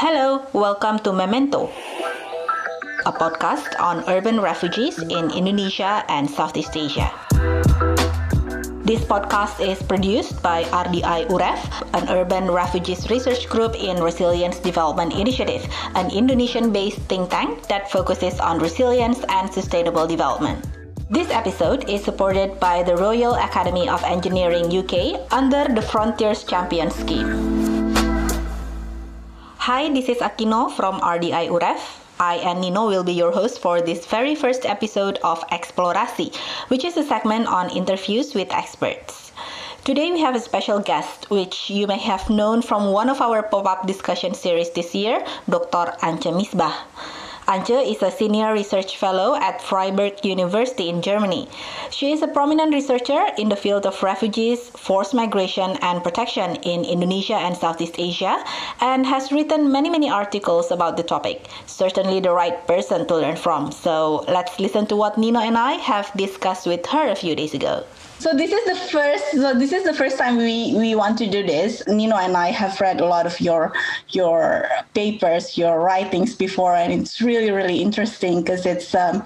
Hello, welcome to Memento, a podcast on urban refugees in Indonesia and Southeast Asia. This podcast is produced by RDI UREF, an urban refugees research group in Resilience Development Initiative, an Indonesian based think tank that focuses on resilience and sustainable development. This episode is supported by the Royal Academy of Engineering UK under the Frontiers Champion Scheme. Hi, this is Akino from RDI UREF. I and Nino will be your host for this very first episode of Explorasi, which is a segment on interviews with experts. Today we have a special guest, which you may have known from one of our pop-up discussion series this year, Dr. Antje Missbach. Antje is a senior research fellow at Freiburg University in Germany. She is a prominent researcher in the field of refugees, forced migration, and protection in Indonesia and Southeast Asia, and has written many, many articles about the topic. Certainly the right person to learn from. So let's listen to what Nino and I have discussed with her a few days ago. So this is the first. So this is the first time we we want to do this. Nino and I have read a lot of your your papers, your writings before, and it's really really interesting because it's. Um,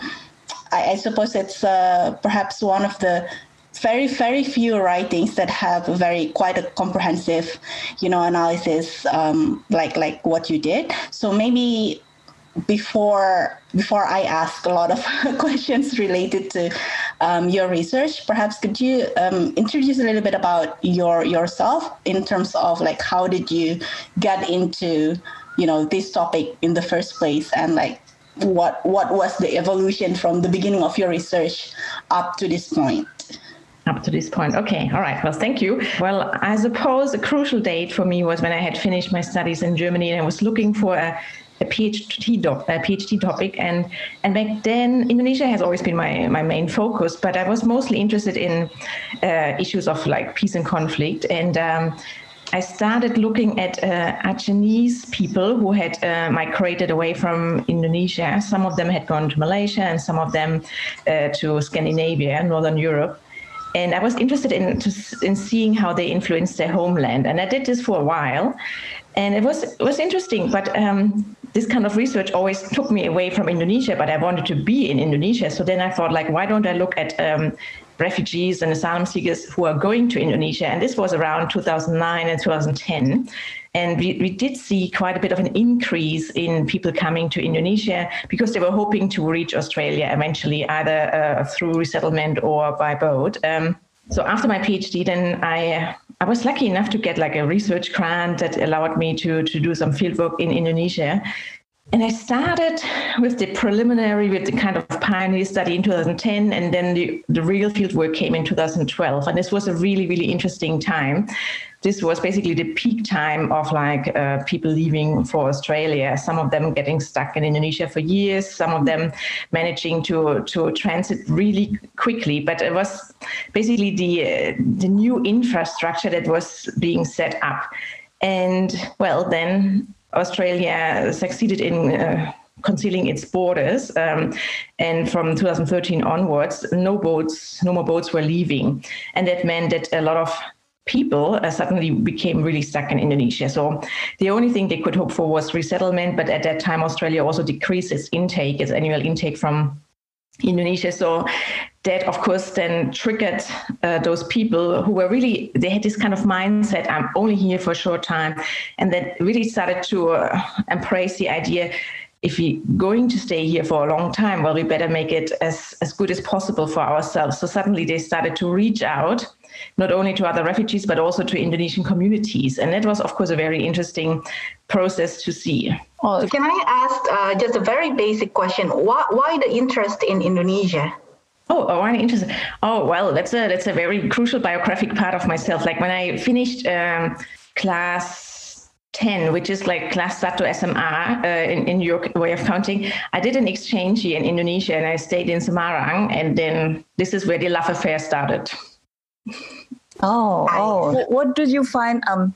I, I, suppose it's uh, perhaps one of the very very few writings that have very quite a comprehensive you know analysis um, like like what you did so maybe before before I ask a lot of questions related to um, your research, perhaps could you um, introduce a little bit about your yourself in terms of like how did you get into you know this topic in the first place and like what what was the evolution from the beginning of your research up to this point? up to this point. Okay, all right. Well, thank you. Well, I suppose a crucial date for me was when I had finished my studies in Germany and I was looking for a a PhD, doc, a PhD topic. And, and back then, Indonesia has always been my, my main focus, but I was mostly interested in uh, issues of like peace and conflict. And um, I started looking at uh, Acehnese people who had uh, migrated away from Indonesia. Some of them had gone to Malaysia and some of them uh, to Scandinavia, Northern Europe. And I was interested in, in seeing how they influenced their homeland. And I did this for a while. And it was, it was interesting, but um, this kind of research always took me away from Indonesia, but I wanted to be in Indonesia. So then I thought, like, why don't I look at um, refugees and asylum seekers who are going to Indonesia? And this was around 2009 and 2010. And we, we did see quite a bit of an increase in people coming to Indonesia because they were hoping to reach Australia eventually, either uh, through resettlement or by boat. Um, so after my PhD, then I I was lucky enough to get like a research grant that allowed me to to do some fieldwork in Indonesia. And I started with the preliminary, with the kind of pioneer study in 2010, and then the, the real fieldwork came in 2012. And this was a really, really interesting time this was basically the peak time of like uh, people leaving for Australia. Some of them getting stuck in Indonesia for years. Some of them managing to to transit really quickly. But it was basically the uh, the new infrastructure that was being set up, and well, then Australia succeeded in. Uh, concealing its borders. Um, and from 2013 onwards, no boats, no more boats were leaving. And that meant that a lot of people uh, suddenly became really stuck in Indonesia. So the only thing they could hope for was resettlement. But at that time, Australia also decreased its intake, its annual intake from Indonesia. So that, of course, then triggered uh, those people who were really, they had this kind of mindset I'm only here for a short time. And that really started to uh, embrace the idea if we're going to stay here for a long time, well, we better make it as, as good as possible for ourselves. So suddenly they started to reach out not only to other refugees, but also to Indonesian communities. And that was, of course, a very interesting process to see. Oh, can I ask uh, just a very basic question? Why, why the interest in Indonesia? Oh, oh, why interest? Oh, well, that's a that's a very crucial biographic part of myself. Like when I finished um, class 10, which is like class Satu SMA uh, in, in your way of counting, I did an exchange year in Indonesia and I stayed in Semarang. And then this is where the love affair started. Oh, oh. What did you find um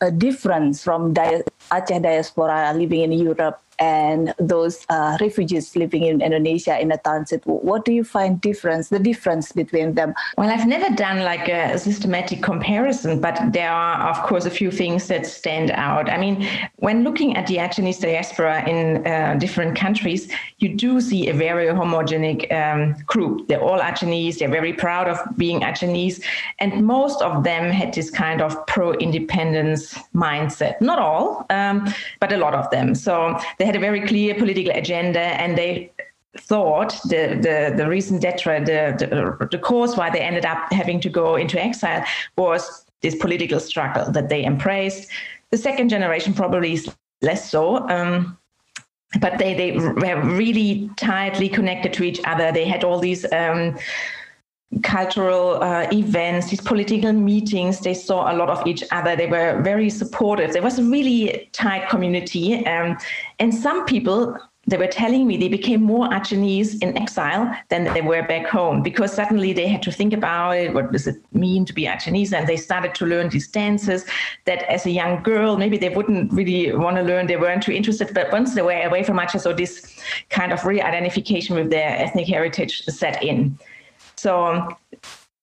a difference from di- Aceh diaspora living in Europe and those uh, refugees living in Indonesia in a transit. What do you find difference, the difference between them? Well, I've never done like a systematic comparison, but there are, of course, a few things that stand out. I mean, when looking at the Acehnese diaspora in uh, different countries, you do see a very homogenic um, group. They're all Acehnese. They're very proud of being Acehnese. And most of them had this kind of pro-independence mindset. Not all, um, but a lot of them. So they had a very clear political agenda and they thought the the, the raison d'être the, the the cause why they ended up having to go into exile was this political struggle that they embraced. The second generation probably is less so. Um, but they, they were really tightly connected to each other. They had all these um, cultural uh, events, these political meetings. They saw a lot of each other. They were very supportive. There was a really tight community. Um, and some people, they were telling me they became more Acehnese in exile than they were back home because suddenly they had to think about it. What does it mean to be Acehnese? And they started to learn these dances that as a young girl, maybe they wouldn't really want to learn. They weren't too interested. But once they were away from Aceh, so this kind of re-identification with their ethnic heritage set in. So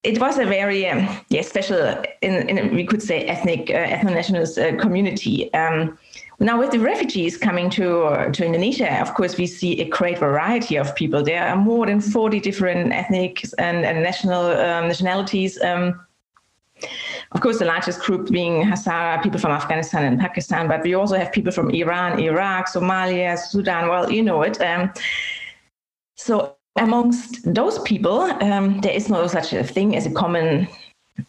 it was a very um, yeah, special, in, in, we could say, ethnic, uh, ethno-nationalist uh, community. Um, now, with the refugees coming to uh, to Indonesia, of course, we see a great variety of people. There are more than 40 different ethnic and, and national um, nationalities. Um, of course, the largest group being Hazara, people from Afghanistan and Pakistan, but we also have people from Iran, Iraq, Somalia, Sudan. Well, you know it. Um, so amongst those people, um, there is no such a thing as a common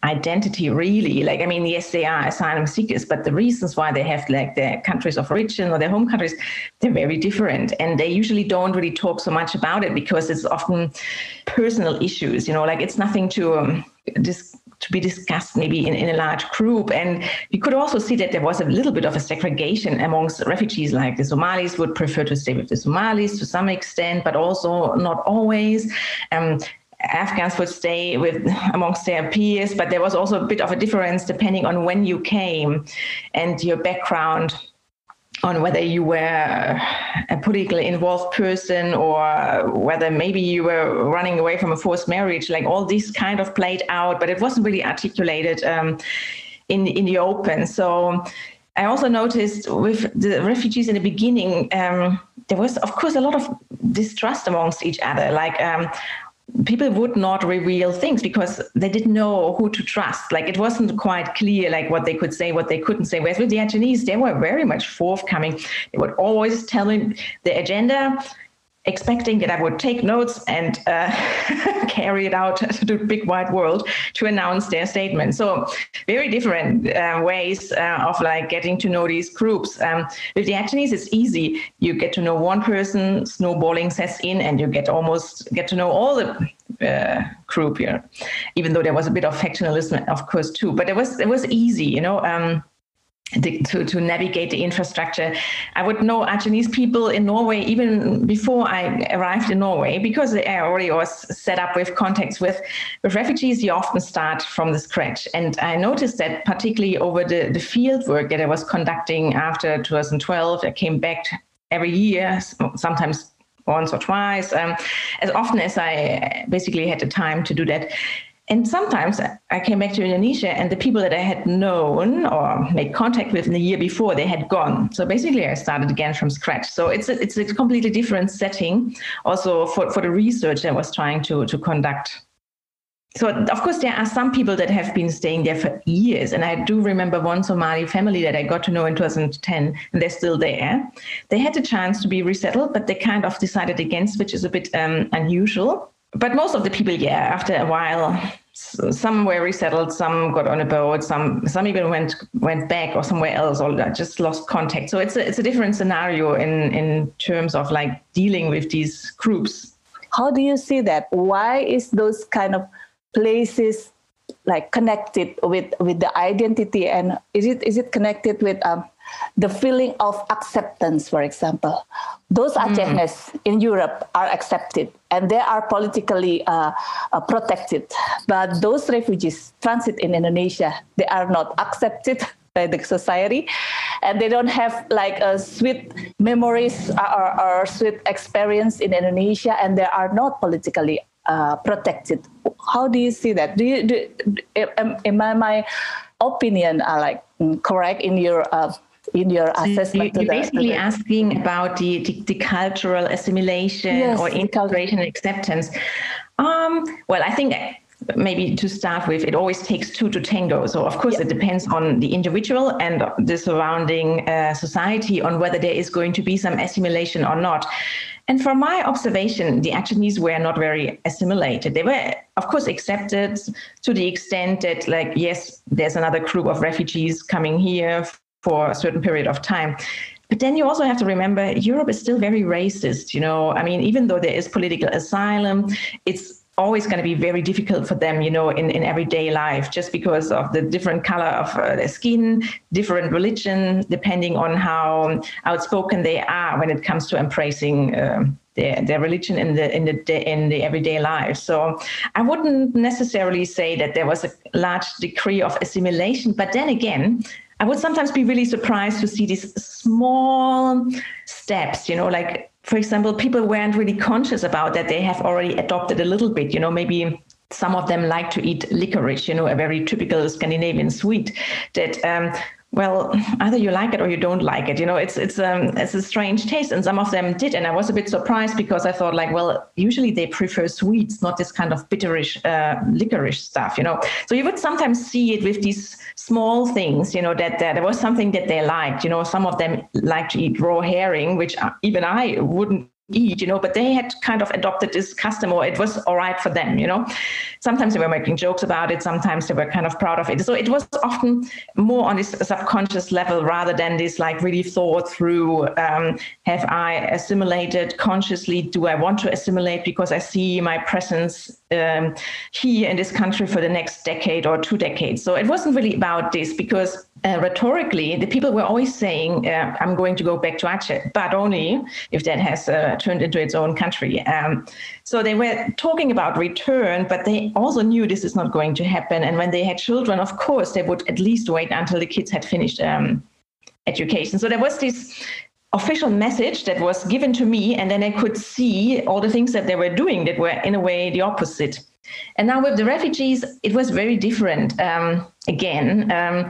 identity really. Like i mean yes they are asylum seekers but the reasons why they have like their countries of origin or their home countries they're very different. And they usually don't really talk so much about it because it's often personal issues you know? Like it's nothing to um, to be discussed maybe in, in a large group. And you could also see that there was a little bit of a segregation amongst refugees, like the Somalis would prefer to stay with the Somalis to some extent, but also not always. Um, Afghans would stay with amongst their peers, but there was also a bit of a difference depending on when you came and your background on whether you were a politically involved person or whether maybe you were running away from a forced marriage, like all this kind of played out, but it wasn't really articulated um, in in the open. So I also noticed with the refugees in the beginning, um, there was of course a lot of distrust amongst each other. Like um, people would not reveal things because they didn't know who to trust. Like it wasn't quite clear, like what they could say, what they couldn't say. Whereas with the Acehnese, they were very much forthcoming. They would always tell me the agenda, expecting that I would take notes and uh, carry it out to the big wide world to announce their statement. So very different uh, ways uh, of like getting to know these groups. Um, with the Acehnese, it's easy. You get to know one person, snowballing sets in, and you get almost get to know all the uh, group here. Even though there was a bit of factionalism, of course, too. But it was it was easy, you know. Um, to, to navigate the infrastructure. I would know Acehnese people in Norway even before I arrived in Norway because I already was set up with contacts with, with refugees. You often start from the scratch. And I noticed that particularly over the, the field work that I was conducting after 2012, I came back every year, sometimes once or twice, um, as often as I basically had the time to do that. And sometimes I came back to Indonesia and the people that I had known or made contact with in the year before, they had gone. So basically I started again from scratch. So it's a, it's a completely different setting also for, for the research I was trying to, to conduct. So of course there are some people that have been staying there for years. And I do remember one Somali family that I got to know in 2010 and they're still there. They had the chance to be resettled, but they kind of decided against, which is a bit um, unusual but most of the people, yeah, after a while, some were resettled, some got on a boat, some some even went went back or somewhere else, or just lost contact. So it's a, it's a different scenario in in terms of like dealing with these groups. How do you see that? Why is those kind of places like connected with with the identity, and is it is it connected with um, the feeling of acceptance, for example. Those mm. Acehnese in Europe are accepted and they are politically uh, uh, protected. But those refugees transit in Indonesia, they are not accepted by the society and they don't have like a sweet memories or, or sweet experience in indonesia and they are not politically uh, protected how do you see that do you do am, am I, my opinion are like mm, correct in your uh, in your assessment. You, are basically the, asking about the, the, the cultural assimilation yes, or integration and acceptance. Um, well, I think maybe to start with, it always takes two to tango. So, of course, yeah. it depends on the individual and the surrounding uh, society on whether there is going to be some assimilation or not. And from my observation, the Acehnese were not very assimilated. They were, of course, accepted to the extent that, like, yes, there's another group of refugees coming here for a certain period of time. But then you also have to remember Europe is still very racist. You know, I mean, even though there is political asylum, it's always going to be very difficult for them, you know, in, in everyday life, just because of the different color of uh, their skin, different religion, depending on how outspoken they are when it comes to embracing uh, their, their religion in the in the in the everyday life. So I wouldn't necessarily say that there was a large degree of assimilation, but then again, I would sometimes be really surprised to see these small steps, you know, like, for example, people weren't really conscious about that they have already adopted a little bit, you know, maybe some of them like to eat licorice, you know, a very typical Scandinavian sweet that um, well, either you like it or you don't like it. You know, it's it's um it's a strange taste, and some of them did, and I was a bit surprised because I thought like, well, usually they prefer sweets, not this kind of bitterish uh, licorice stuff. You know, so you would sometimes see it with these small things. You know, that, that there was something that they liked. You know, some of them like to eat raw herring, which uh, even I wouldn't eat, you know, but they had kind of adopted this custom or it was all right for them, you know. Sometimes they were making jokes about it, sometimes they were kind of proud of it. So it was often more on this subconscious level rather than this like really thought through um, have I assimilated consciously? Do I want to assimilate because I see my presence um, here in this country for the next decade or two decades? So it wasn't really about this because uh, rhetorically, the people were always saying, uh, I'm going to go back to Aceh, but only if that has uh, turned into its own country. Um, so they were talking about return, but they also knew this is not going to happen. And when they had children, of course, they would at least wait until the kids had finished um, education. So there was this official message that was given to me, and then I could see all the things that they were doing that were, in a way, the opposite. And now with the refugees, it was very different. Um, again, um,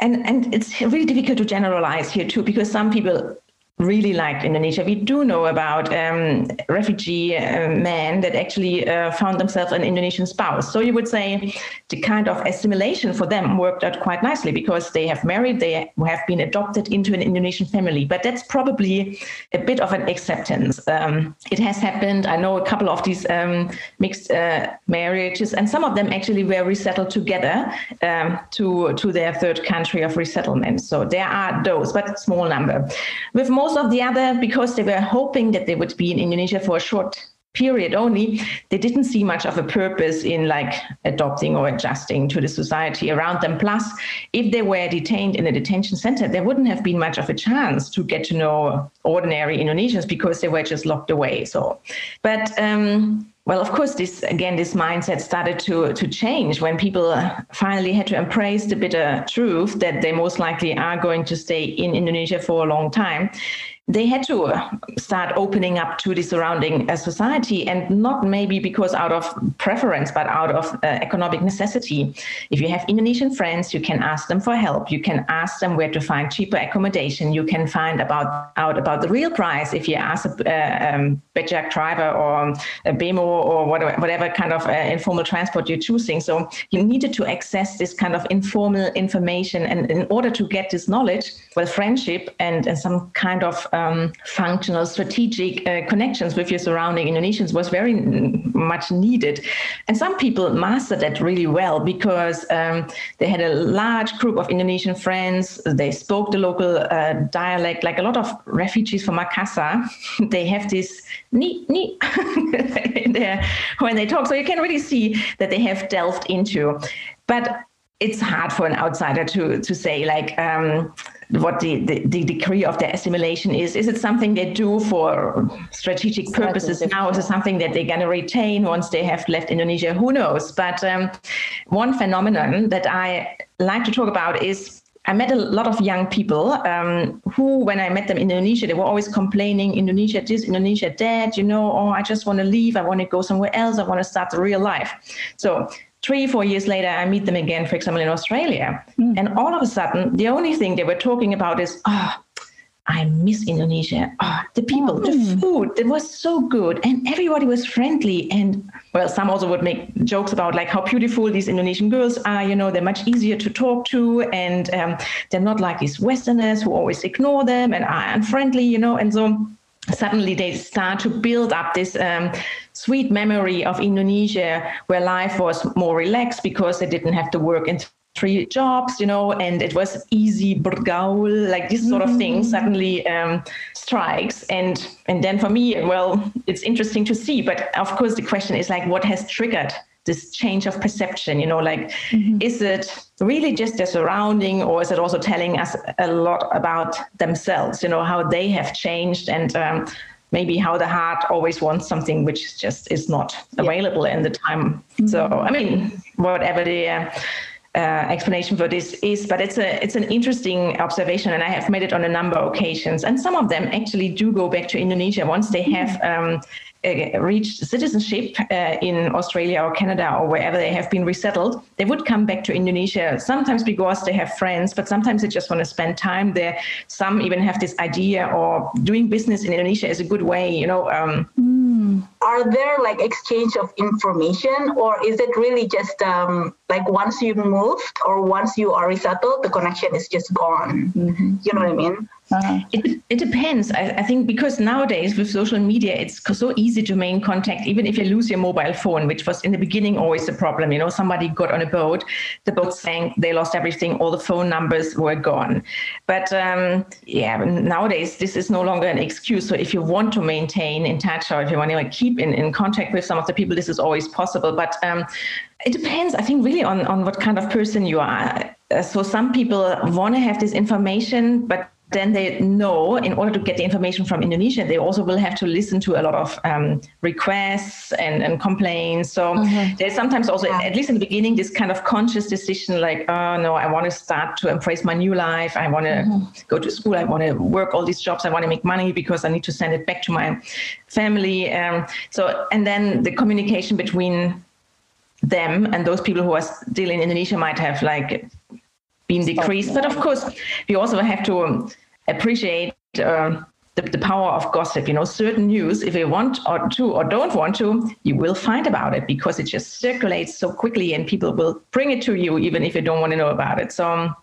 and and it's really difficult to generalize here too because some people really liked Indonesia. We do know about um, refugee uh, men that actually uh, found themselves an Indonesian spouse. So you would say the kind of assimilation for them worked out quite nicely because they have married, they have been adopted into an Indonesian family. But that's probably a bit of an acceptance. Um, it has happened. I know a couple of these um, mixed uh, marriages, and some of them actually were resettled together um, to to their third country of resettlement. So there are those, but small number. With most of the other, because they were hoping that they would be in Indonesia for a short period only, they didn't see much of a purpose in like adopting or adjusting to the society around them. Plus, if they were detained in a detention center, there wouldn't have been much of a chance to get to know ordinary Indonesians because they were just locked away. So, but um, well, of course, this again, this mindset started to to change when people uh, finally had to embrace the bitter truth that they most likely are going to stay in Indonesia for a long time they had to start opening up to the surrounding uh, society and not maybe because out of preference but out of uh, economic necessity. If you have indonesian friends you can ask them for help. You can ask them where to find cheaper accommodation. You can find about out about the real price if you ask a uh, um, Becak driver or a bemo or whatever, whatever kind of uh, informal transport you're choosing. So you needed to access this kind of informal information and in order to get this knowledge well friendship and, and some kind of um, functional, strategic uh, connections with your surrounding Indonesians was very much needed. And some people mastered that really well because um, they had a large group of Indonesian friends. They spoke the local uh, dialect, like a lot of refugees from Makassar. they have this neat, neat there when they talk. So you can really see that they have delved into. But it's hard for an outsider to to say like um, what the, the, the, degree of their assimilation is. Is it something they do for strategic purposes now? Is it something that they're going to retain once they have left Indonesia? Who knows? But um, one phenomenon that I like to talk about is I met a lot of young people um, who, when I met them in Indonesia, they were always complaining, Indonesia this, Indonesia that, you know, oh, I just want to leave. I want to go somewhere else. I want to start the real life. So three, four years later, I meet them again, for example, in Australia. Mm. And all of a sudden, the only thing they were talking about is, oh, I miss Indonesia. Oh, the people, mm. the food, it was so good. And everybody was friendly. And well, some also would make jokes about like how beautiful these Indonesian girls are. You know, they're much easier to talk to. And um, they're not like these Westerners who always ignore them and are unfriendly, you know. And so suddenly they start to build up this um, sweet memory of Indonesia where life was more relaxed because they didn't have to work in three jobs, you know, and it was easy bergaul, like this sort of thing mm-hmm. suddenly um, strikes. And and then for me, well, it's interesting to see. But of course, the question is like, what has triggered this change of perception? You know, like, mm-hmm. is it really just their surrounding, or is it also telling us a lot about themselves? You know, how they have changed and um, maybe how the heart always wants something which just is not available yeah. in the time. Mm-hmm. So, I mean, whatever the uh, uh, explanation for this is, but it's a it's an interesting observation, and I have made it on a number of occasions. And some of them actually do go back to Indonesia once they have um, uh, reached citizenship uh, in Australia or Canada or wherever they have been resettled, they would come back to Indonesia, sometimes because they have friends, but sometimes they just want to spend time there. Some even have this idea or doing business in Indonesia is a good way, you know. Um, mm. Are there like exchange of information or is it really just um, like once you moved or once you are resettled, the connection is just gone? Mm-hmm. You know what I mean? Uh-huh. It, it depends. I, I, think because nowadays with social media, it's so easy to maintain contact, even if you lose your mobile phone, which was in the beginning always a problem. You know, somebody got on a boat, the boat sank, they lost everything, all the phone numbers were gone. But um, yeah, nowadays this is no longer an excuse. So if you want to maintain in touch or if you want to like, keep in, in contact with some of the people, this is always possible. But um, it depends, I think, really on, on what kind of person you are. Uh, so some people want to have this information, but then they know in order to get the information from Indonesia, they also will have to listen to a lot of um, requests and, and complaints. So mm-hmm. there's sometimes also, yeah. at least in the beginning, this kind of conscious decision like, oh no, I want to start to embrace my new life. I want to mm-hmm. go to school. I want to work all these jobs. I want to make money because I need to send it back to my family. Um, so, and then the communication between them and those people who are still in Indonesia might have like been decreased. But of course, we also have to um, appreciate uh, the, the, power of gossip. You know, certain news, if you want or to or don't want to, you will find about it because it just circulates so quickly and people will bring it to you even if you don't want to know about it. So. Um,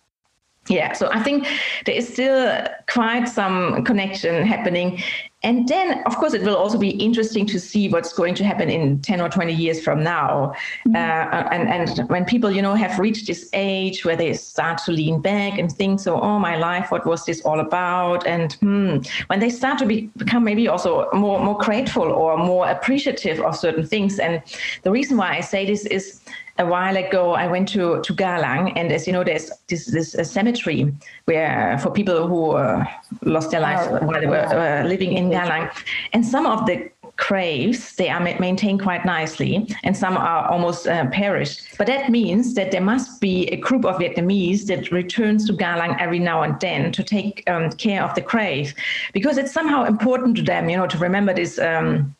yeah, so I think there is still quite some connection happening. And then, of course, it will also be interesting to see what's going to happen in 10 or 20 years from now. Mm-hmm. Uh, and, and when people, you know, have reached this age where they start to lean back and think, so, oh, my life, what was this all about? And hmm, when they start to be, become maybe also more, more grateful or more appreciative of certain things. And the reason why I say this is a while ago, I went to, to Galang, and as you know, there's this, this cemetery where for people who uh, lost their lives oh, while they were uh, living in Galang. And some of the graves they are maintained quite nicely and some are almost uh, perished. But that means that there must be a group of vietnamese that returns to galang every now and then to take um, care of the grave. Because it's somehow important to them you know to remember this um,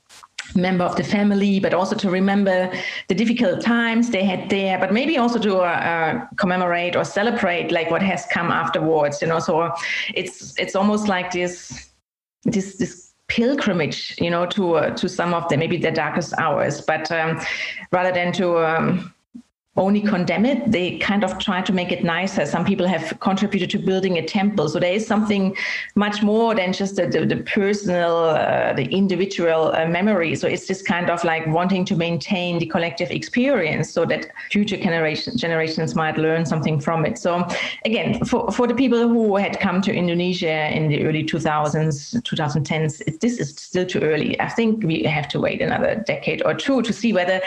member of the family, but also to remember the difficult times they had there, but maybe also to uh, uh, commemorate or celebrate like what has come afterwards. You know, so it's it's almost like this this this pilgrimage, you know, to uh, to some of the maybe their darkest hours, but um, rather than to um, only condemn it. They kind of try to make it nicer. Some people have contributed to building a temple. So there is something much more than just the, the, the personal, uh, the individual uh, memory. So it's just kind of like wanting to maintain the collective experience so that future generation, generations might learn something from it. So again, for, for the people who had come to Indonesia in the early 2000s, 2010s, this is still too early. I think we have to wait another decade or two to see whether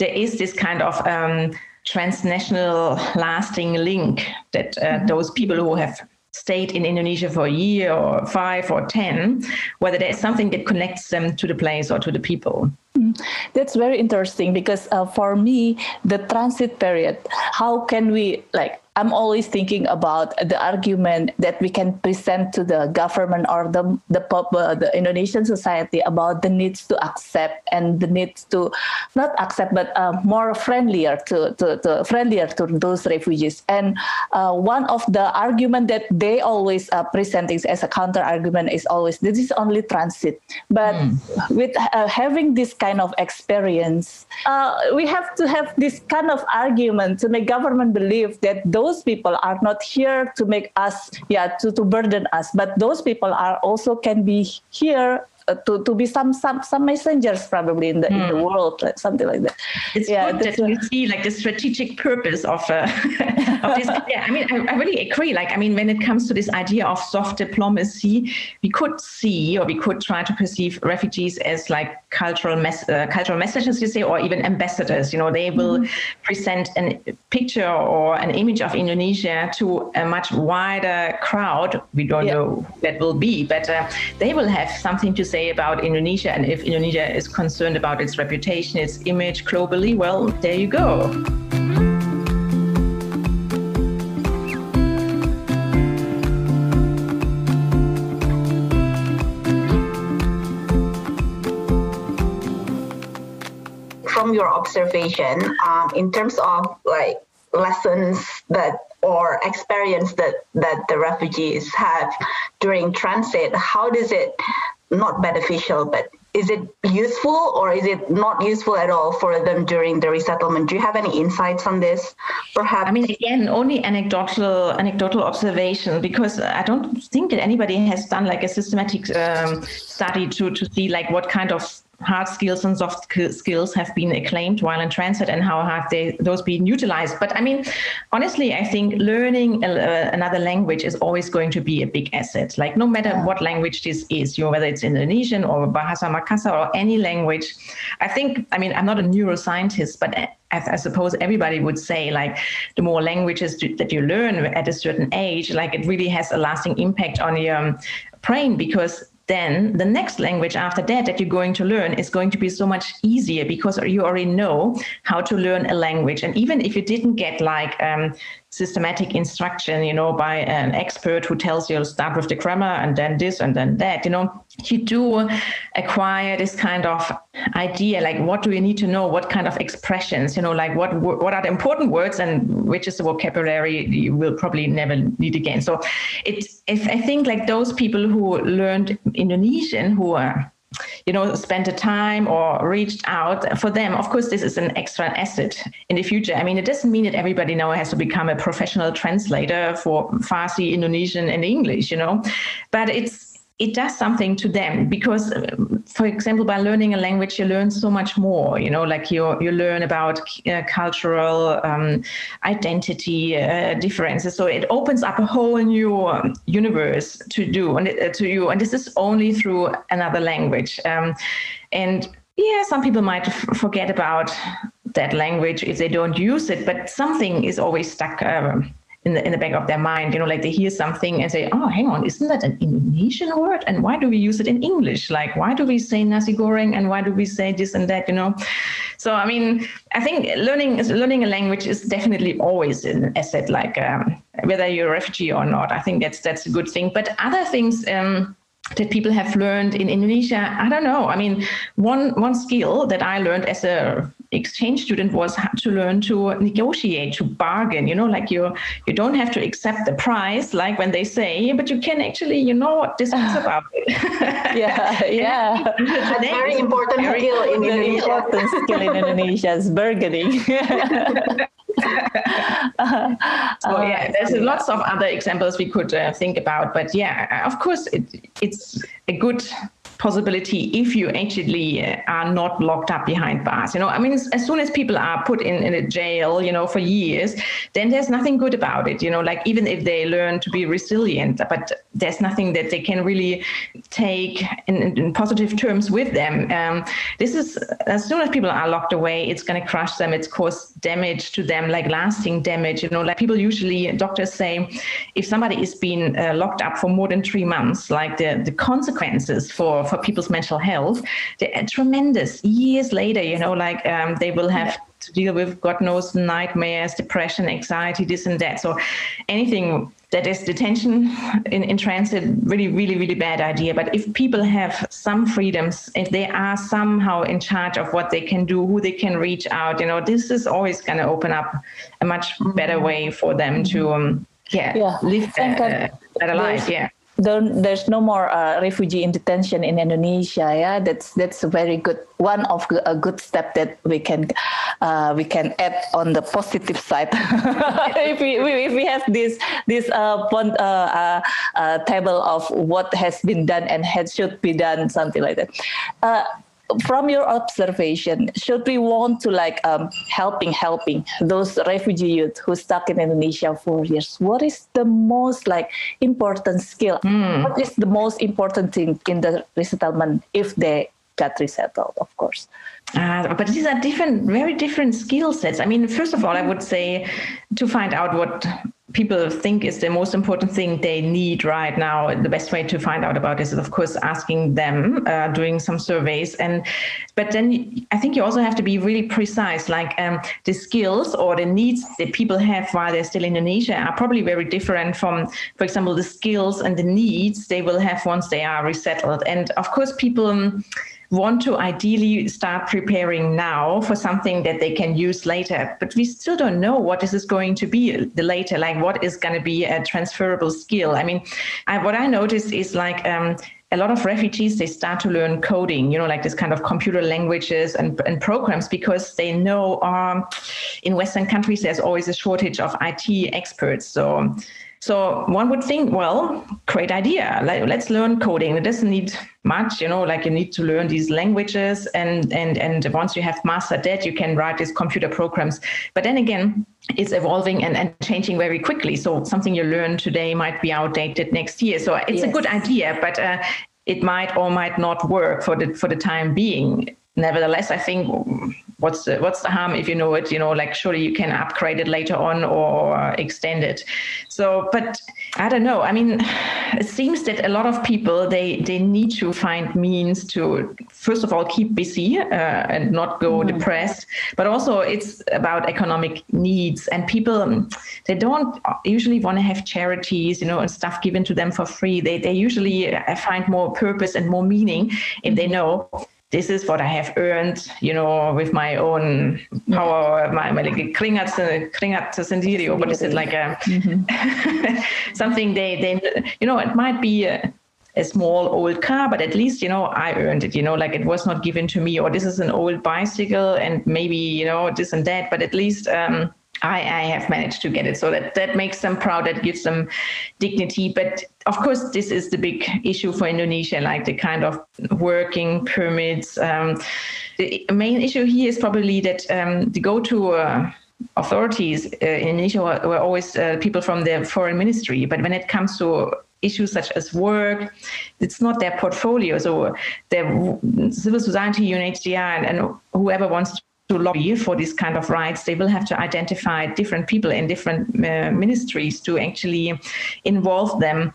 there is this kind of um, transnational lasting link that uh, mm-hmm. those people who have stayed in Indonesia for a year or five or ten, whether there's something that connects them to the place or to the people. Mm, that's very interesting because uh, for me, the transit period, how can we like I'm always thinking about the argument that we can present to the government or the the, uh, the Indonesian society about the needs to accept and the needs to not accept but uh, more friendlier to, to, to, friendlier to those refugees. And uh, one of the argument that they always uh, presenting as a counter argument is always this is only transit. But mm. with uh, having this kind of experience, uh, we have to have this kind of argument to make government believe that those people are not here to make us yeah to, to burden us. But those people are also can be here to, to be some some some messengers probably in the mm. in the hmm. world like something like that it's yeah, good that you see like the strategic purpose of, uh, of this yeah i mean I, I, really agree like i mean when it comes to this idea of soft diplomacy we could see or we could try to perceive refugees as like cultural mes- uh, cultural messages you say or even ambassadors you know they will mm-hmm. present a picture or an image of indonesia to a much wider crowd we don't yeah. know who that will be but uh, they will have something to say about Indonesia. And if Indonesia is concerned about its reputation, its image globally, well, there you go. From your observation, um, in terms of like lessons that or experience that that the refugees have during transit how does it not beneficial, but is it useful or is it not useful at all for them during the resettlement? Do you have any insights on this? Perhaps. I mean, again, only anecdotal anecdotal observation because I don't think that anybody has done like a systematic um, study to to see like what kind of hard skills and soft skills have been acclaimed while in transit and how have they those been utilized. But i mean honestly i think learning a, another language is always going to be a big asset. Like no matter what language this is you know whether it's indonesian or bahasa makassar or any language i think i mean i'm not a neuroscientist but I, I suppose everybody would say like the more languages that you learn at a certain age, like it really has a lasting impact on your um, brain because then the next language after that that you're going to learn is going to be so much easier because you already know how to learn a language. And even if you didn't get like um, systematic instruction, you know, by an expert who tells you start with the grammar and then this and then that, you know, you do acquire this kind of idea, like what do you need to know, what kind of expressions, you know, like what what are the important words and which is the vocabulary you will probably never need again. So it's if I think like those people who learned Indonesian who are you know, spent the time or reached out for them. Of course, this is an extra asset in the future. I mean, it doesn't mean that everybody now has to become a professional translator for Farsi, Indonesian, and English, you know, but it's it does something to them because for example by learning a language you learn so much more you know like you you learn about uh, cultural um, identity uh, differences. So it opens up a whole new um, universe to do and uh, to you. And this is only through another language. Um, and yeah some people might f- forget about that language if they don't use it but something is always stuck um, in the in the back of their mind. You know, like they hear something and say, "Oh, hang on, isn't that an Indonesian word? And why do we use it in English? Like, why do we say nasi goreng and why do we say this and that? You know." So, I mean, I think learning learning a language is definitely always an asset. Like um, whether you're a refugee or not, I think that's that's a good thing. But other things. Um, that people have learned in Indonesia. I don't know. I mean, one one skill that I learned as a exchange student was to learn to negotiate, to bargain. You know, like you you don't have to accept the price, like when they say, but you can actually, you know, what this is about. yeah, yeah. That's very important very skill in Indonesia. Important skill in Indonesia is bargaining. so yeah, there's lots of other examples we could uh, think about, but yeah, of course, it, it's a good possibility if you actually uh, are not locked up behind bars. You know, I mean, as soon as people are put in, in a jail, you know, for years, then there's nothing good about it. You know, like even if they learn to be resilient, but there's nothing that they can really take in, in positive terms with them. Um, this is as soon as people are locked away, it's going to crush them. It's cause damage to them, like lasting damage. You know, like people usually doctors say, if somebody is being uh, locked up for more than three months, like the the consequences for for people's mental health, they're tremendous. Years later, you know, like um, they will have to deal with God knows nightmares, depression, anxiety, this and that. So anything that is detention in, in transit, really, really, really bad idea. But if people have some freedoms, if they are somehow in charge of what they can do, who they can reach out, you know, this is always going to open up a much better mm-hmm. way for them to, um, yeah, yeah. live a better life. Yeah don't, there's no more uh, refugee in detention in Indonesia. Yeah, that's that's a very good one of a good step that we can uh, we can add on the positive side. if we if we have this this uh, uh, uh, uh, table of what has been done and had should be done, something like that from your observation, should we want to like um, helping helping those refugee youth who stuck in Indonesia for years? What is the most like important skill? Mm. What is the most important thing in the resettlement if they got resettled, of course? Uh, but these are different, very different skill sets. I mean, first of all, I would say to find out what people think is the most important thing they need right now. The best way to find out about this is of course asking them uh, doing some surveys. And but then i think you also have to be really precise. Like um, the skills or the needs that people have while they're still in indonesia are probably very different from for example the skills and the needs they will have once they are resettled. And of course people um, want to ideally start preparing now for something that they can use later. But we still don't know what this is going to be the later, like what is going to be a transferable skill. I mean, I, what I noticed is like, um, a lot of refugees they start to learn coding you know like this kind of computer languages and, and programs because they know um, in western countries there's always a shortage of it experts so so one would think, well, great idea. Let, us learn coding. It doesn't need much, you know, like you need to learn these languages and and and once you have mastered that, you can write these computer programs. But then again, it's evolving and, and changing very quickly. So something you learn today might be outdated next year. So it's yes. a good idea, but uh, it might or might not work for the for the time being nevertheless, I think what's the what's the harm if you know it? You know, like surely you can upgrade it later on or extend it. So, but I don't know. I mean, it seems that a lot of people they they need to find means to first of all keep busy uh, and not go mm-hmm. depressed, but also it's about economic needs and people they don't usually want to have charities, you know, and stuff given to them for free. They they usually uh, find more purpose and more meaning if they mm-hmm. know this is what I have earned, you know, with my own power, my, my like kringat, kringat sendiri, or what is it like a mm-hmm. something they, they, you know, it might be a, a, small old car, but at least, you know, I earned it, you know, like it was not given to me, or this is an old bicycle and maybe, you know, this and that, but at least, um, I, I, have managed to get it. So that, that makes them proud, that gives them dignity. But of course, this is the big issue for Indonesia, like the kind of working permits. Um, the main issue here is probably that um, the go to uh, authorities uh, in Indonesia were, were always uh, people from the foreign ministry. But when it comes to issues such as work. It's not their portfolio. So the civil society, UNHCR, and, and whoever wants to lobby for this kind of rights, they will have to identify different people in different uh, ministries to actually involve them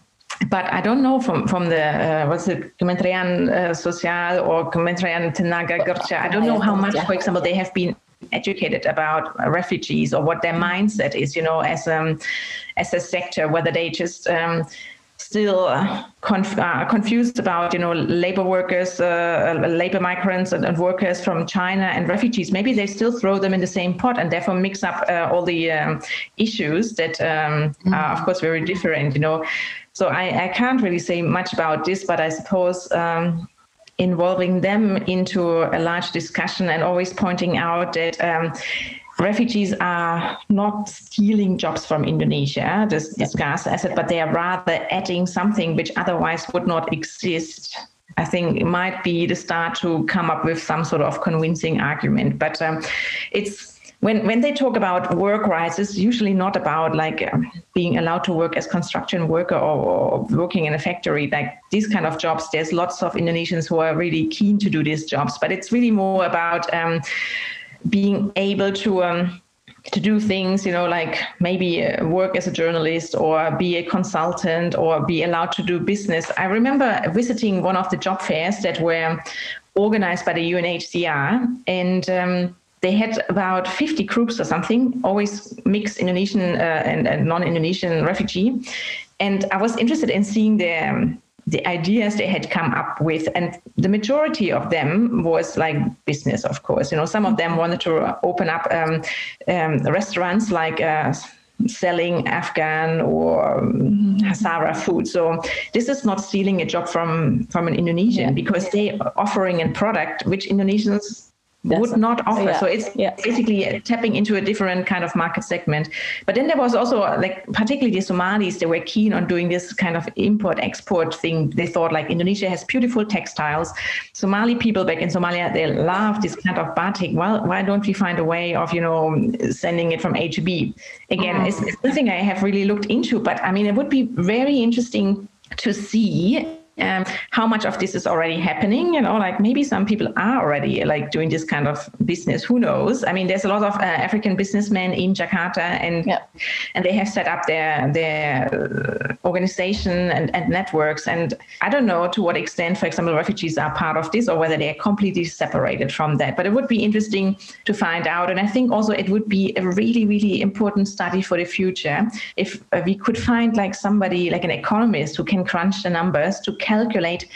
but I don't know from from the uh, what's it Kementerian uh, Sosial or Kementerian Tenaga Kerja. I don't know how much, for example, they have been educated about refugees or what their mindset is. You know, as um as a sector, whether they just um, still conf- uh, confused about you know labor workers, uh, labor migrants, and, and, workers from China and refugees. Maybe they still throw them in the same pot and therefore mix up uh, all the um, issues that um, mm-hmm. are of course very different. You know, so I, I, can't really say much about this, but I suppose. Um, involving them into a large discussion and always pointing out that um, refugees are not stealing jobs from Indonesia, this, this gas asset, but they are rather adding something which otherwise would not exist. I think it might be the start to come up with some sort of convincing argument. But um, it's when when they talk about work rights, it's usually not about like um, being allowed to work as construction worker or, or, working in a factory. Like these kind of jobs, there's lots of Indonesians who are really keen to do these jobs, but it's really more about um, being able to um, to do things, you know, like maybe uh, work as a journalist or be a consultant or be allowed to do business. I remember visiting one of the job fairs that were organized by the UNHCR and um, they had about 50 groups or something, always mixed Indonesian uh, and, and non-Indonesian refugee. And I was interested in seeing the, um, the ideas they had come up with and the majority of them was like business of course. You know some of them wanted to open up um, um, restaurants like uh, selling afghan or um, hazara food. So this is not stealing a job from from an indonesian yeah. because they are offering a product which indonesians would not offer. Yeah. So it's yeah. basically tapping into a different kind of market segment. But then there was also like particularly the Somalis, they were keen on doing this kind of import export thing. They thought like Indonesia has beautiful textiles. Somali people back in Somalia, they love this kind of batik. Well, why don't we find a way of, you know, sending it from A to B? Again, mm. it's, something I have really looked into, but I mean, it would be very interesting to see um, how much of this is already happening you know like maybe some people are already like doing this kind of business. Who knows? I mean there's a lot of uh, african businessmen in jakarta and yeah. and they have set up their their organization and, and networks. And i don't know to what extent for example refugees are part of this or whether they are completely separated from that. But it would be interesting to find out. And i think also it would be a really really important study for the future if uh, we could find like somebody like an economist who can crunch the numbers to calculate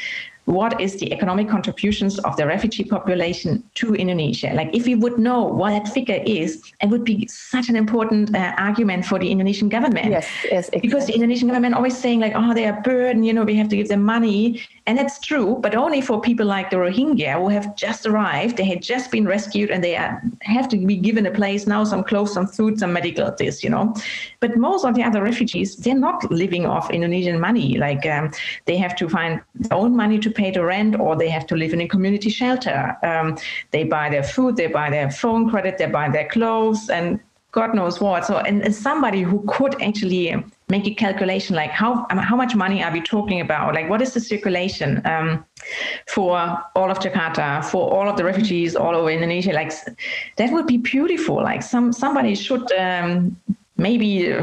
what is the economic contributions of the refugee population to Indonesia. Like if we would know what that figure is, it would be such an important uh, argument for the Indonesian government. Yes, yes. Exactly. Because the Indonesian government always saying like, oh, they are burden, you know, we have to give them money. And that's true, but only for people like the Rohingya who have just arrived. They had just been rescued and they are, have to be given a place now, some clothes, some food, some medical this, you know. But most of the other refugees, they're not living off Indonesian money. Like um, they have to find their own money to pay the rent or they have to live in a community shelter. Um, they buy their food, they buy their phone credit, they buy their clothes, and God knows what. So, and, and somebody who could actually make a calculation like how how much money are we talking about? Like, what is the circulation um, for all of Jakarta, for all of the refugees all over Indonesia? Like, that would be beautiful. Like, some somebody should um, maybe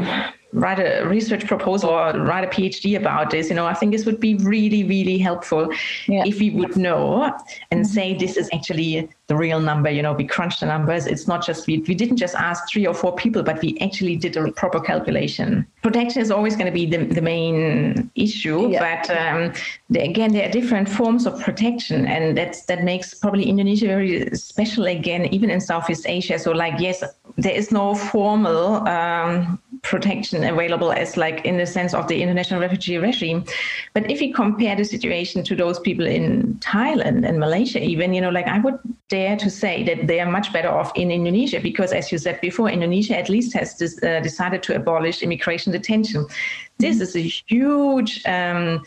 write a research proposal or write a PhD about this. You know, I think this would be really, really helpful yeah. if we would know and mm-hmm. say this is actually the real number. You know, we crunched the numbers. It's not just we, we didn't just ask three or four people, but we actually did a proper calculation. Protection is always going to be the, the main issue, yeah. but um, the, again, there are different forms of protection, and that's that makes probably Indonesia very special again, even in Southeast Asia. So, like, yes, there is no formal um, protection available as like in the sense of the international refugee regime. But if you compare the situation to those people in Thailand and Malaysia, even, you know, like I would dare to say that they are much better off in Indonesia because, as you said before, Indonesia at least has uh, decided to abolish immigration detention. This is a huge um,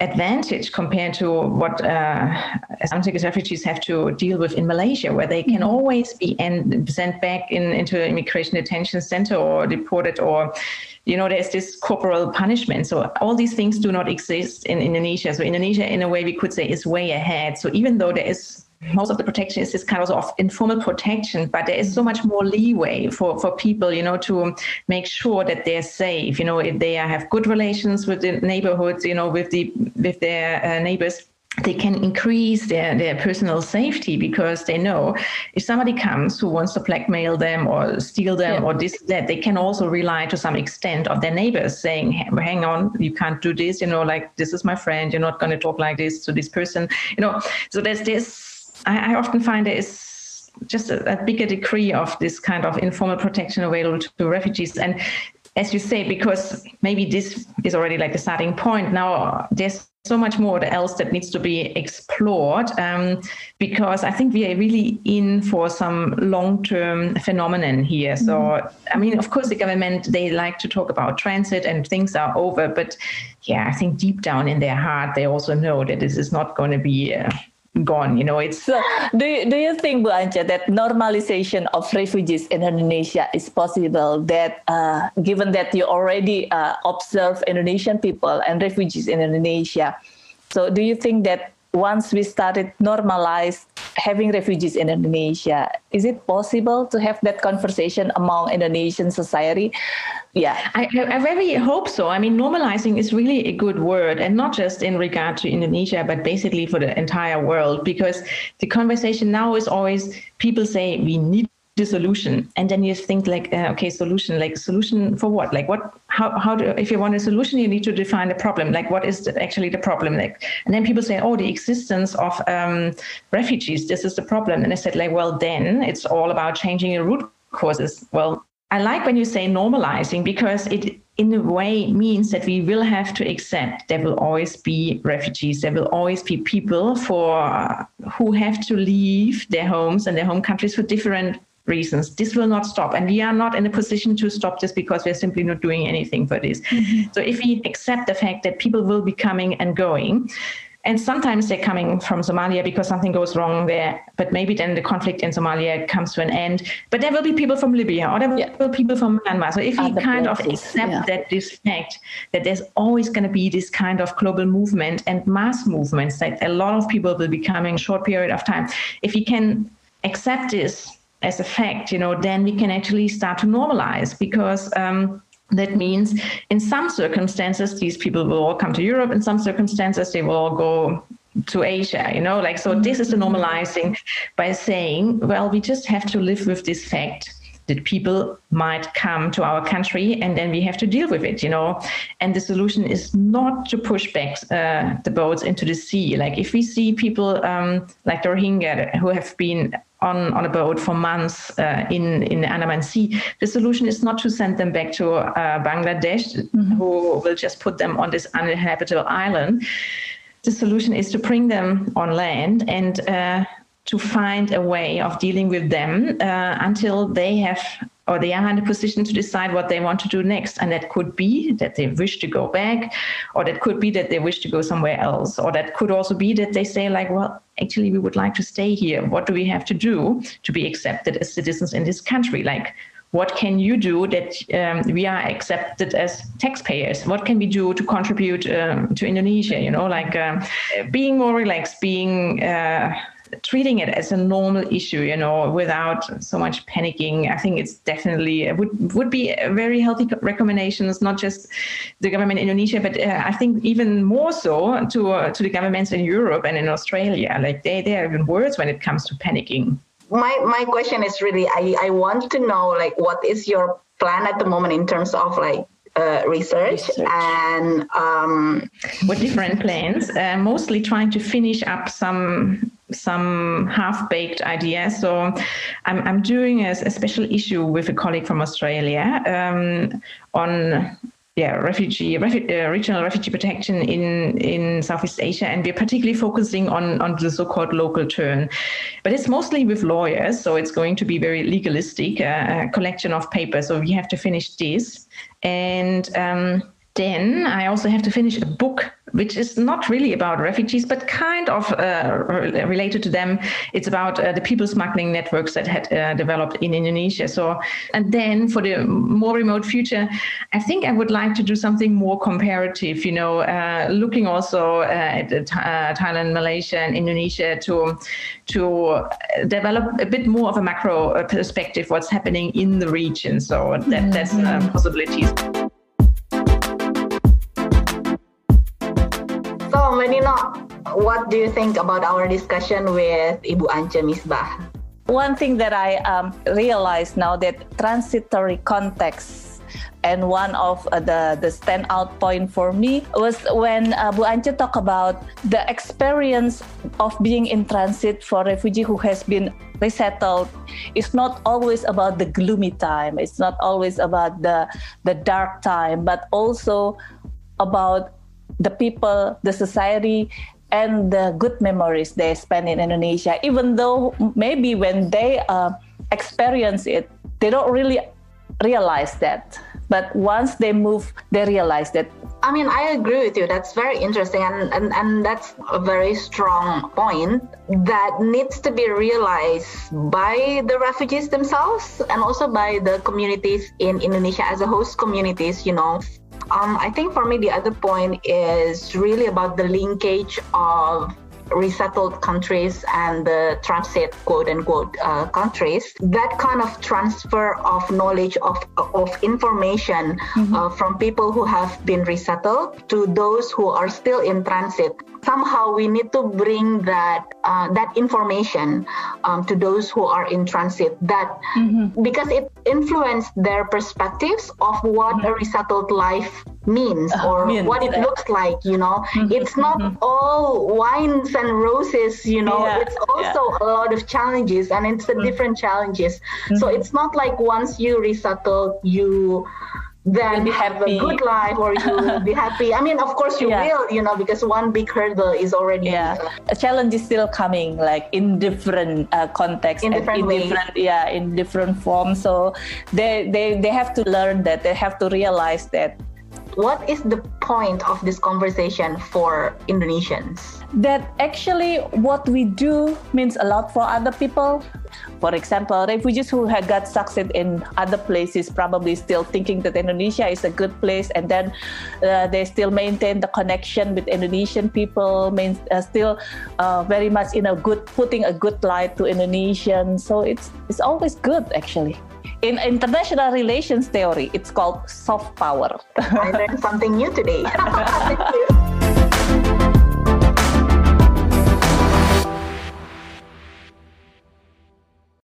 advantage compared to what uh, asylum seekers refugees have to deal with in Malaysia, where they can mm-hmm. always be sent back in, into an immigration detention center or deported or you know there's this corporal punishment. So all these things do not exist in indonesia. So indonesia in a way we could say is way ahead. So even though there is most of the protection is this kind of informal protection, but there is so much more leeway for, for people, you know, to make sure that they're safe. You know, if they have good relations with the neighborhoods, you know, with the with their uh, neighbors, they can increase their, their personal safety because they know if somebody comes who wants to blackmail them or steal them yeah. or this that they can also rely to some extent of their neighbors saying hang on you can't do this you know like this is my friend you're not going to talk like this to this person you know so there's this I, I often find there is just a, a, bigger degree of this kind of informal protection available to, to refugees. And as you say, because maybe this is already like the starting point, now there's so much more else that needs to be explored um, because I think we are really in for some long-term phenomenon here. So, mm-hmm. I mean, of course, the government they like to talk about transit and things are over, but yeah, I think deep down in their heart they also know that this is not going to be. Uh, gone you know it's so do you, do you think Bu Ance, that normalization of refugees in indonesia is possible that uh, given that you already uh, observe indonesian people and refugees in indonesia? So do you think that once we started normalize having refugees in Indonesia. Is it possible to have that conversation among Indonesian society? Yeah, I, I very hope so. I mean, normalizing is really a good word, and not just in regard to Indonesia, but basically for the entire world, because the conversation now is always people say we need solution. And then you think like uh, okay solution like solution for what? Like what how, how do if you want a solution you need to define the problem. Like what is the, actually the problem? Like and then people say oh the existence of um, refugees this is the problem. And i said like well then it's all about changing the root causes. Well i like when you say normalizing because it in a way means that we will have to accept there will always be refugees. There will always be people for uh, who have to leave their homes and their home countries for different reasons. This will not stop. And we are not in a position to stop this because we're simply not doing anything for this. Mm-hmm. So if we accept the fact that people will be coming and going, and sometimes they're coming from Somalia because something goes wrong there, but maybe then the conflict in Somalia comes to an end. But there will be people from Libya or there will yeah. be people from Myanmar. So if we Other kind places, of accept yeah. that this fact that there's always going to be this kind of global movement and mass movements, that a lot of people will be coming short period of time. If we can accept this as a fact, you know, then we can actually start to normalize because um, that means in some circumstances these people will all come to Europe. In some circumstances they will all go to Asia, you know, like so this is the normalizing by saying, well, we just have to live with this fact that people might come to our country and then we have to deal with it, you know. And the solution is not to push back uh, the boats into the sea. Like if we see people um, like the Rohingya who have been on, on a boat for months uh, in, in the Andaman Sea. The solution is not to send them back to uh, Bangladesh, mm-hmm. who will just put them on this uninhabitable island. The solution is to bring them on land and uh, to find a way of dealing with them uh, until they have or they are in a position to decide what they want to do next. And that could be that they wish to go back, or that could be that they wish to go somewhere else, or that could also be that they say, like, well, actually, we would like to stay here. What do we have to do to be accepted as citizens in this country? Like, what can you do that um, we are accepted as taxpayers? What can we do to contribute um, to Indonesia? You know, like uh, being more relaxed, being uh, treating it as a normal issue, you know, without so much panicking. I think it's definitely would would be a very healthy recommendations, not just the government in Indonesia, but uh, I think even more so to uh, to the governments in Europe and in Australia. Like they they are even worse when it comes to panicking. My my question is really I I want to know like what is your plan at the moment in terms of like uh, research, research, and um, with different plans, uh, mostly trying to finish up some some half-baked ideas. So I'm, I'm doing a, a special issue with a colleague from Australia um, on yeah, refugee, refu- uh, regional refugee protection in, in Southeast Asia, and we're particularly focusing on, on the so-called local turn. But it's mostly with lawyers, so it's going to be very legalistic, uh, a collection of papers. So we have to finish this, and um, then I also have to finish a book which is not really about refugees, but kind of uh, related to them. It's about uh, the people smuggling networks that had uh, developed in Indonesia. So, and then for the more remote future, I think I would like to do something more comparative. You know, uh, looking also uh, at uh, Thailand, Malaysia, and Indonesia to to develop a bit more of a macro perspective what's happening in the region. So that, that's possibilities. Nino, what do you think about our discussion with Ibu Ance Missbach? One thing that I um, realized now that transitory context and one of uh, the the standout point for me was when uh, Bu Ance talked about the experience of being in transit for refugee who has been resettled it's not always about the gloomy time it's not always about the the dark time but also about the people, the society, and the good memories they spend in Indonesia, even though maybe when they uh, experience it, they don't really realize that. But once they move, they realize that. I mean, I agree with you. That's very interesting. And, and, and that's a very strong point that needs to be realized by the refugees themselves and also by the communities in Indonesia as a host communities, you know, um, I think for me, the other point is really about the linkage of resettled countries and the transit quote unquote uh, countries, that kind of transfer of knowledge of of information mm-hmm. uh, from people who have been resettled to those who are still in transit somehow we need to bring that uh, that information um, to those who are in transit that mm-hmm. because it influenced their perspectives of what mm-hmm. a resettled life means uh, or means, what it looks like you know mm-hmm. it's not mm-hmm. all wines and roses you know yeah, it's also yeah. a lot of challenges and it's a mm-hmm. different challenges so mm-hmm. it's not like once you resettle you then be have happy. a good life or you will be happy. I mean, of course you yeah. will, you know, because one big hurdle is already. Yeah, a challenge is still coming, like in different uh, contexts, in different in different, yeah, in different forms. So they they they have to learn that. They have to realize that what is the point of this conversation for Indonesians? That actually what we do means a lot for other people. For example, refugees who had got succeed in other places probably still thinking that Indonesia is a good place, and then uh, they still maintain the connection with Indonesian people, main, uh, still uh, very much in a good, putting a good light to Indonesians. So it's it's always good actually in international relations theory, it's called soft power. I learned something new today.